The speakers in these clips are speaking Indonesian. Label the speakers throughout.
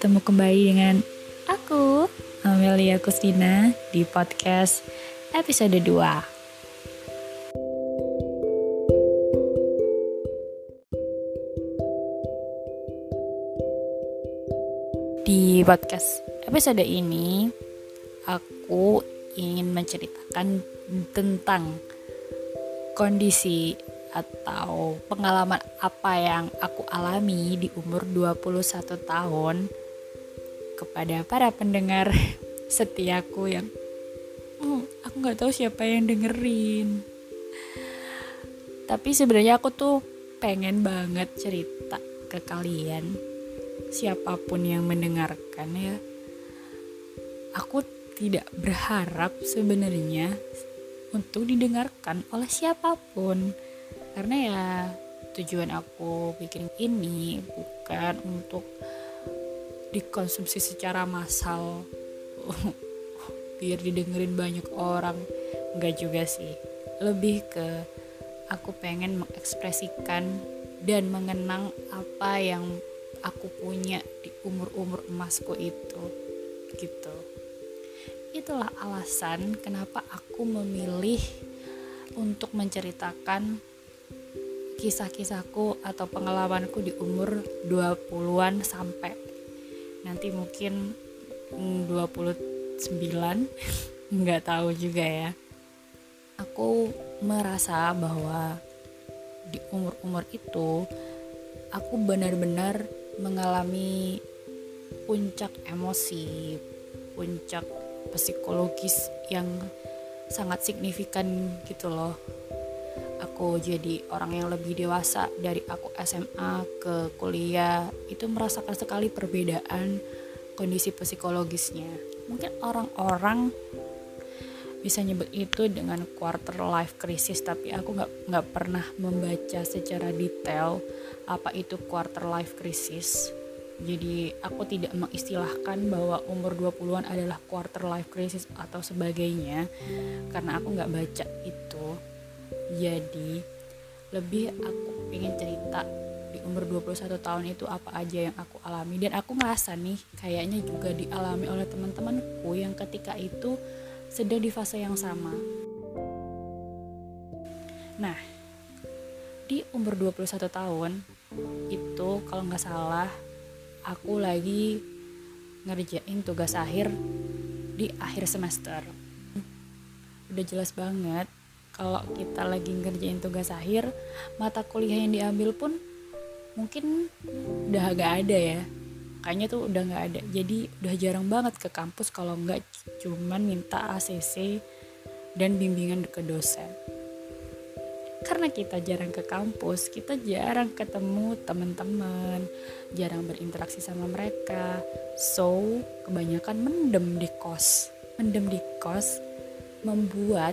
Speaker 1: bertemu kembali dengan aku, Amelia Kustina, di podcast episode 2. Di podcast episode ini, aku ingin menceritakan tentang kondisi atau pengalaman apa yang aku alami di umur 21 tahun kepada para pendengar setiaku yang oh, aku nggak tahu siapa yang dengerin. Tapi sebenarnya aku tuh pengen banget cerita ke kalian. Siapa pun yang mendengarkan ya. Aku tidak berharap sebenarnya untuk didengarkan oleh siapa pun. Karena ya tujuan aku bikin ini bukan untuk dikonsumsi secara massal. Biar didengerin banyak orang. Enggak juga sih. Lebih ke aku pengen mengekspresikan dan mengenang apa yang aku punya di umur-umur emasku itu. Gitu. Itulah alasan kenapa aku memilih untuk menceritakan kisah-kisahku atau pengalamanku di umur 20-an sampai nanti mungkin 29 nggak tahu juga ya aku merasa bahwa di umur-umur itu aku benar-benar mengalami puncak emosi, puncak psikologis yang sangat signifikan gitu loh. Aku jadi orang yang lebih dewasa dari aku SMA ke kuliah itu merasakan sekali perbedaan kondisi psikologisnya. Mungkin orang-orang bisa nyebut itu dengan quarter life crisis tapi aku nggak nggak pernah membaca secara detail apa itu quarter life crisis jadi aku tidak mengistilahkan bahwa umur 20-an adalah quarter life crisis atau sebagainya karena aku nggak baca itu jadi lebih aku ingin cerita di umur 21 tahun itu apa aja yang aku alami dan aku ngerasa nih kayaknya juga dialami oleh teman-temanku yang ketika itu sedang di fase yang sama. Nah, di umur 21 tahun itu kalau nggak salah aku lagi ngerjain tugas akhir di akhir semester. Udah jelas banget kalau kita lagi ngerjain tugas akhir, mata kuliah yang diambil pun mungkin udah agak ada ya kayaknya tuh udah nggak ada jadi udah jarang banget ke kampus kalau nggak cuman minta ACC dan bimbingan ke dosen karena kita jarang ke kampus, kita jarang ketemu teman-teman, jarang berinteraksi sama mereka. So, kebanyakan mendem di kos. Mendem di kos membuat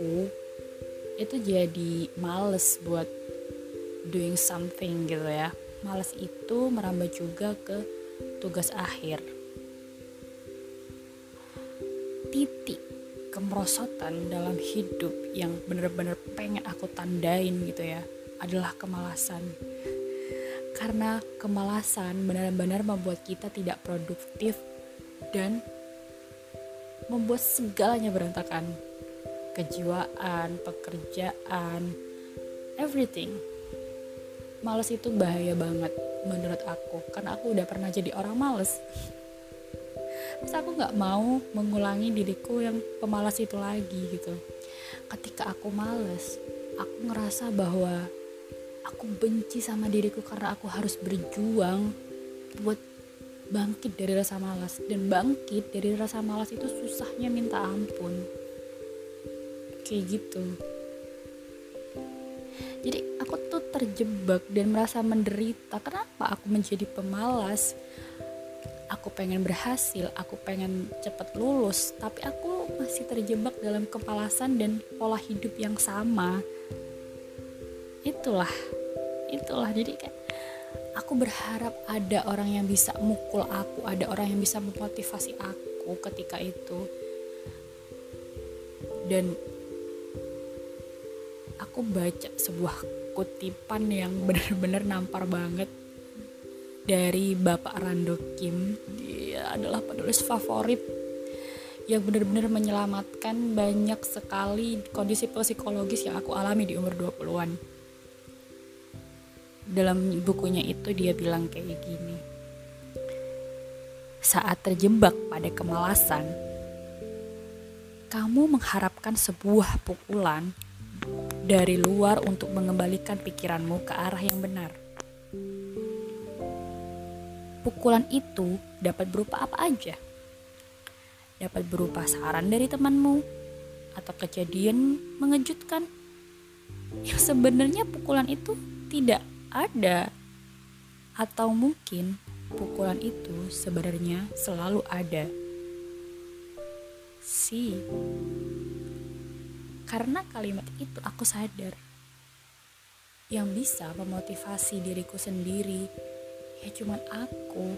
Speaker 1: aku itu jadi males buat doing something gitu ya malas itu merambah juga ke tugas akhir. Titik kemerosotan dalam hidup yang benar-benar pengen aku tandain gitu ya adalah kemalasan. Karena kemalasan benar-benar membuat kita tidak produktif dan membuat segalanya berantakan. Kejiwaan, pekerjaan, everything. Males itu bahaya banget menurut aku karena aku udah pernah jadi orang males. Terus aku nggak mau mengulangi diriku yang pemalas itu lagi gitu. Ketika aku males aku ngerasa bahwa aku benci sama diriku karena aku harus berjuang buat bangkit dari rasa malas. Dan bangkit dari rasa malas itu susahnya minta ampun kayak gitu. Jadi aku tuh terjebak dan merasa menderita. Kenapa aku menjadi pemalas? Aku pengen berhasil aku pengen cepat lulus tapi aku masih terjebak dalam kepalasan dan pola hidup yang sama. Itulah itulah. Jadi kayak aku berharap ada orang yang bisa mukul aku ada orang yang bisa memotivasi aku ketika itu. Dan aku baca sebuah kutipan yang benar-benar nampar banget dari Bapak Rando Kim dia adalah penulis favorit yang benar-benar menyelamatkan banyak sekali kondisi psikologis yang aku alami di umur 20-an. Dalam bukunya itu dia bilang kayak gini. Saat terjebak pada kemalasan, kamu mengharapkan sebuah pukulan dari luar untuk mengembalikan pikiranmu ke arah yang benar. Pukulan itu dapat berupa apa aja? Dapat berupa saran dari temanmu atau kejadian mengejutkan? Yang sebenarnya pukulan itu tidak ada. Atau mungkin pukulan itu sebenarnya selalu ada. Si karena kalimat itu aku sadar. Yang bisa memotivasi diriku sendiri. Ya cuman aku.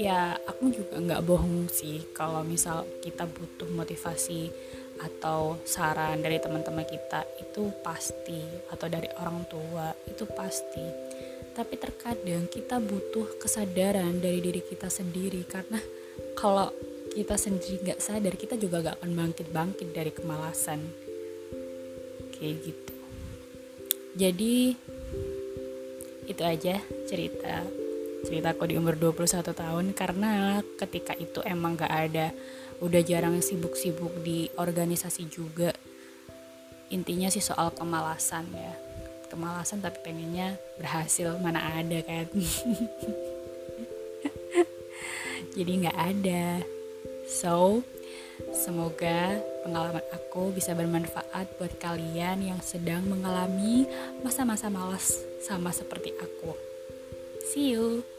Speaker 1: Ya aku juga nggak bohong sih kalau misal kita butuh motivasi atau saran dari teman-teman kita itu pasti. Atau dari orang tua itu pasti. Tapi terkadang kita butuh kesadaran dari diri kita sendiri. Karena kalau kita sendiri nggak sadar kita juga gak akan bangkit-bangkit dari kemalasan kayak gitu. Jadi itu aja cerita ceritaku di umur 21 tahun. Karena ketika itu emang gak ada udah jarang sibuk-sibuk di organisasi juga. Intinya sih soal kemalasan ya. Kemalasan tapi pengennya berhasil mana ada kan. Jadi nggak ada. So semoga pengalaman aku bisa bermanfaat buat kalian yang sedang mengalami masa-masa malas sama seperti aku. See you